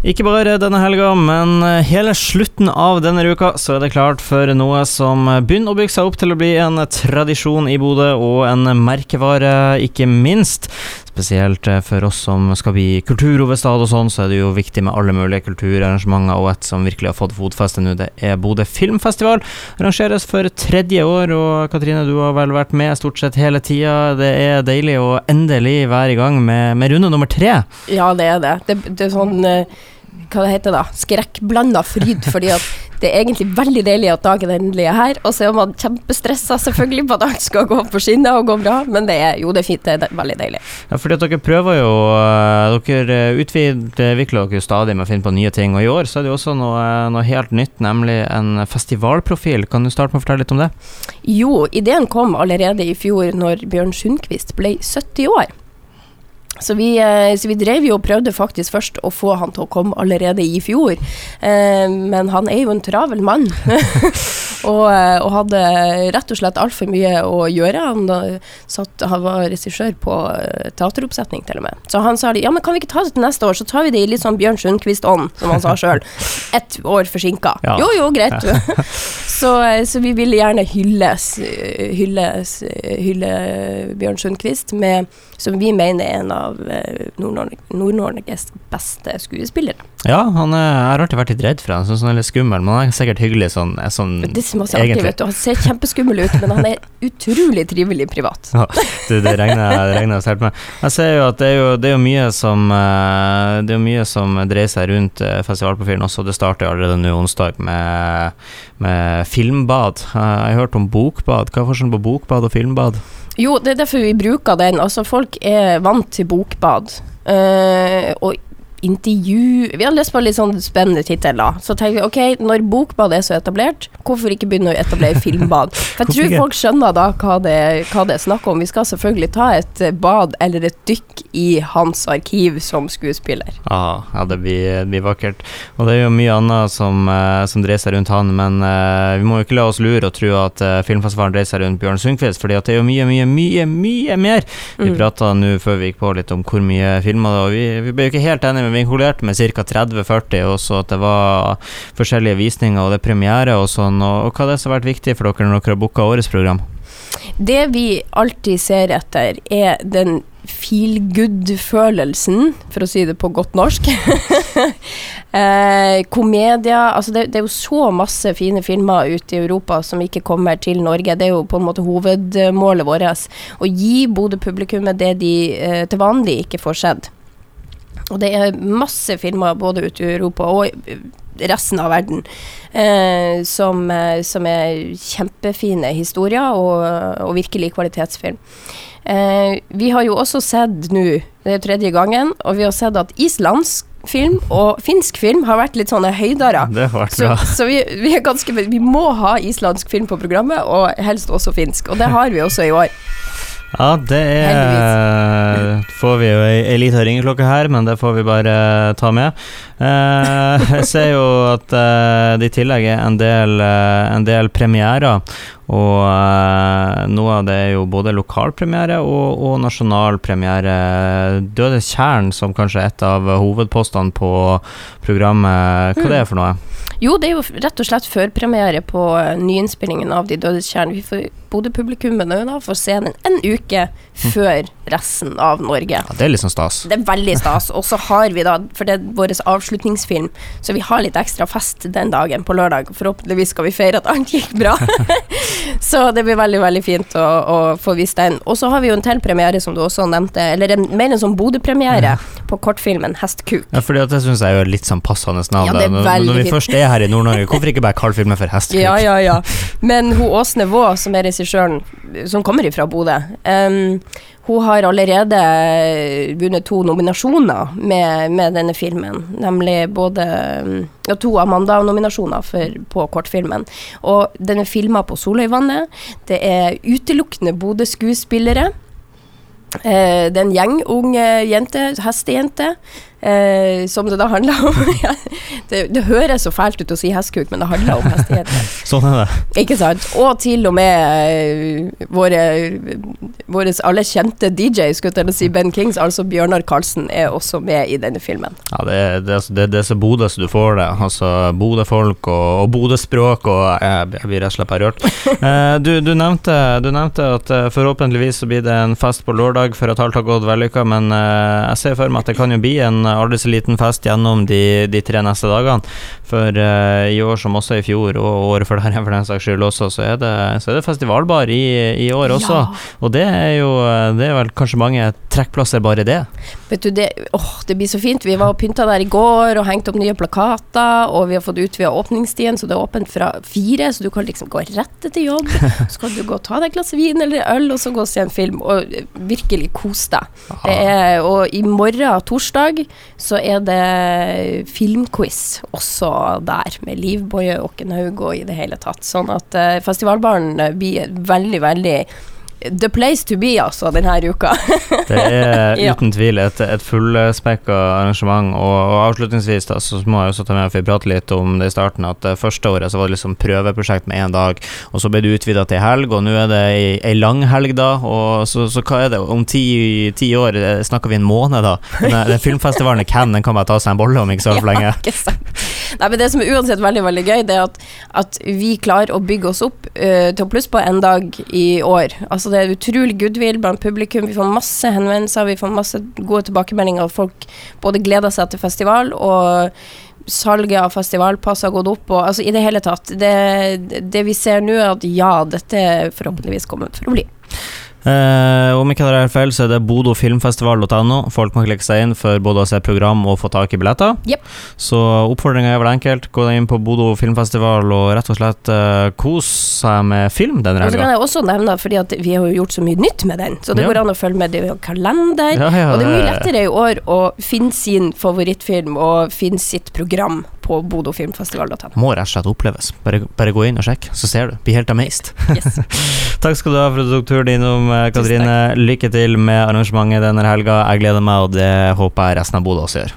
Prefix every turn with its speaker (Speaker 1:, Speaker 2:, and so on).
Speaker 1: Ikke bare denne helga, men eh, hele slutten av denne uka så er det klart for noe som begynner å bygge seg opp til å bli en tradisjon i Bodø, og en merkevare, ikke minst. Spesielt eh, for oss som skal bli kulturhovedstad og sånn, så er det jo viktig med alle mulige kulturarrangementer, og et som virkelig har fått fotfeste nå, det er Bodø filmfestival. Arrangeres for tredje år, og Katrine, du har vel vært med stort sett hele tida. Det er deilig å endelig være i gang med, med runde nummer tre.
Speaker 2: Ja, det er det. Det, det er sånn eh, hva det heter da, skrekkblanda fryd, fordi at det er egentlig veldig deilig at dagen endelig er her, og så er man kjempestressa selvfølgelig på at alt skal gå på skinner og gå bra, men det er jo det er fint, det er veldig deilig.
Speaker 1: Ja, fordi at dere prøver jo eh, Dere utvikler dere stadig med å finne på nye ting, og i år så er det jo også noe, noe helt nytt, nemlig en festivalprofil. Kan du starte med å fortelle litt om det?
Speaker 2: Jo, ideen kom allerede i fjor når Bjørn Sundquist ble 70 år. Så vi, eh, så vi, drev jo og prøvde faktisk først å få han til å komme allerede i fjor. Eh, men han er jo en travel mann. og, eh, og, hadde rett og slett altfor mye å gjøre. Han, satt, han var regissør på teateroppsetning, til og med. Så han sa ja, men kan vi ikke ta det til neste år, så tar vi det i litt sånn Bjørn Sundquist-ånd, som han sa sjøl. Ett år forsinka. Ja. Jo jo, greit. så, så, vi ville gjerne hylles, hylles, hylle Bjørn Sundquist med som vi mener er en av eh, Nord-Norges beste skuespillere.
Speaker 1: Ja, han er, jeg har alltid vært litt redd for han, sånn, sånn litt skummel, men han er sikkert hyggelig sånn, eh, sånn
Speaker 2: Det som også artig. vet du, Han ser kjempeskummel ut, men han er utrolig trivelig privat.
Speaker 1: Ja, det, det regner jeg selv med. Jeg ser jo at det er jo, det er jo mye som eh, Det er mye som dreier seg rundt festivalprofilen også. Det starter jo allerede nå onsdag med, med filmbad. Jeg har hørt om bokbad. Hva er forskjellen på bokbad og filmbad?
Speaker 2: Jo, det er derfor vi bruker den. Altså, folk er vant til bokbad. Uh, og intervju Vi hadde lyst på litt sånn spennende tittel, da. Så tenker vi ok, når bokbad er så etablert, hvorfor ikke begynne å etablere filmbad? For jeg tror folk skjønner da hva det, hva det, er snakk om. Vi skal selvfølgelig ta et bad eller et dykk i hans arkiv som skuespiller.
Speaker 1: Ah, ja, det blir, blir, vakkert. Og det er jo mye annet som, uh, som dreier seg rundt han, men uh, vi må jo ikke la oss lure og tro at uh, filmfestivalen dreier seg rundt Bjørn Sundquist, fordi at det er jo mye, mye, mye, mye mer. Vi mm. prata nå før vi gikk på litt om hvor mye filmer det er, og vi, vi ble jo ikke helt enige vi inkluderte med ca. 30-40, og så at det var forskjellige visninger og det er premiere og sånn. Og, og hva er det som har vært viktig for dere når dere har booka årets program?
Speaker 2: Det vi alltid ser etter, er den feel good-følelsen, for å si det på godt norsk. eh, komedia Altså, det, det, er jo så masse fine filmer ute i Europa som ikke kommer til Norge. Det er jo på en måte hovedmålet vårt. Å gi Bodø-publikummet det de eh, til vanlig ikke får sett. Og det er masse filmer både ute i Europa og resten av verden eh, som, eh, som, er kjempefine historier og, og virkelig kvalitetsfilm. Eh, vi har jo også sett nå, det er tredje gangen, og vi har sett at islandsk film og finsk film har vært litt sånne høydere.
Speaker 1: Det har vært bra.
Speaker 2: Så, så vi, vi, ganske, vi må ha islandsk film på programmet, og helst også finsk. Og det har vi også i år.
Speaker 1: Ja, det er Heldigvis. Får vi jo ei, ei lita ringeklokke her, men det får vi bare ta med. Eh, jeg ser jo at eh, det i tillegg er en del, eh, en del premierer. Og noe av det er jo både lokalpremiere og, og nasjonalpremiere. Døde Tjern som kanskje er et av hovedpostene på programmet. Hva mm. det er for noe?
Speaker 2: Jo, det er jo rett og slett førpremiere på nyinnspillingen av De dødes kjern. Vi får Bodø-publikummet nå da får se den en uke mm. før resten av Norge.
Speaker 1: Ja, det er litt sånn stas.
Speaker 2: Det er veldig stas. Og så har vi da, for det er vår avslutningsfilm, så vi har litt ekstra fest den dagen på lørdag. Forhåpentligvis skal vi feire at alt gikk bra. så det blir veldig, veldig fint å, å få vist den. Og så har vi jo en til premiere, som du også nevnte, eller en, mer en sånn Bodø-premiere ja. på kortfilmen Hestkuk.
Speaker 1: Ja, for det syns jeg er litt sånn passende navn. Ja, når, når vi først er her i Nord-Norge, hvorfor ikke bare kalle filmen for Hestkuk?
Speaker 2: Ja, ja, ja. Men hun Åsne Vå, som er regissøren, som kommer ifra Bodø, um, hun har allerede vunnet to nominasjoner med, med denne filmen. Nemlig både ja, to Amanda-nominasjoner på kortfilmen. Og den er filma på Soløyvannet. Det er utelukkende Bodø-skuespillere. Eh, det er en gjeng unge jenter, hestejenter, Eh, som det da handler om det, det, høres så fælt ut å si hestkuk, men det handler om hestigheter.
Speaker 1: sånn er det.
Speaker 2: Ikke sant. Og til og med eh, våre, våre alle kjente DJ, skulle jeg si Ben Kings, altså Bjørnar Karlsen, er også med i denne filmen.
Speaker 1: Ja, det, det, det, det er så Bodø så du får det. Altså Bodø-folk og, og Bodø-språk, og jeg, jeg blir rett og slett rørt. Eh, du, du, nevnte, du, nevnte, at eh, forhåpentligvis så blir det en fest på lørdag for at alt har gått vellykka, men eh, jeg ser for meg at det kan jo bli en aldri så liten fest gjennom de, de tre neste dagene. For uh, i år som også i fjor, og året før der for den saks skyld også, så er det, så er det festivalbar i, i år også. Ja. Og det er jo det er vel kanskje mange trekkplasser bare det.
Speaker 2: Vet du, det, åh, det blir så fint. Vi var og pynta der i går og hengte opp nye plakater, og vi har fått utvida åpningstiden, så det er åpent fra fire, så du kan liksom gå rett etter jobb. Så kan du gå og ta deg et glass vin eller øl, og så gå og se en film, og virkelig kose deg. Er, og i morgen, torsdag, så er det filmquiz også der, med Liv Boje Åkenhaug og i det hele tatt. Sånn at uh, festivalbaren blir veldig, veldig the place to be, altså, denne uka.
Speaker 1: det er uten tvil et, et fullspekka arrangement. Og, og, avslutningsvis da, så må jeg også ta med for vi prater litt om det i starten, at det første året så var det liksom prøveprosjekt med én dag, og så ble det utvida til helg, og nå er det ei, ei lang helg, da. Og så, så, hva er det, om ti, ti år eh, snakker vi en måned, da? Den, den filmfestivalen i Cannes, den kan bare ta seg en bolle om ikke så altfor lenge. Ikke sant.
Speaker 2: Nei, men Det som er uansett veldig veldig gøy, det er at, at vi klarer å bygge oss opp uh, til å plusse på en dag i år. Altså Det er utrolig goodwill blant publikum. Vi får masse henvendelser, vi får masse gode tilbakemeldinger. Folk både gleder seg til festival, og salget av festivalpass har gått opp. Og, altså I det hele tatt. Det, det vi ser nå, er at ja, dette er forhåpentligvis kommet for å bli.
Speaker 1: Eh, om ikke det er feil, så er det bodofilmfestival.no. Folk må klikke seg inn for både å se program og få tak i billetter.
Speaker 2: Yep.
Speaker 1: Så oppfordringa er vel enkelt. Gå inn på Bodo filmfestival og rett og slett eh, kos seg med film denne helga.
Speaker 2: Så kan jeg også nevne, fordi at vi har jo gjort så mye nytt med den, så det ja. går an å følge med. Det er kalender, ja, ja, og det er mye lettere i år å finne sin favorittfilm og finne sitt program på bodofilmfestival.no.
Speaker 1: Må rett og slett oppleves. Bare, bare, gå inn og sjekk, så ser du. Blir helt amazed. Yes. Takk skal du ha for at du tok turen innom, eh, Katrine. Lykke til med arrangementet denne helga. Jeg gleder meg, og det håper jeg resten av Bodø også gjør.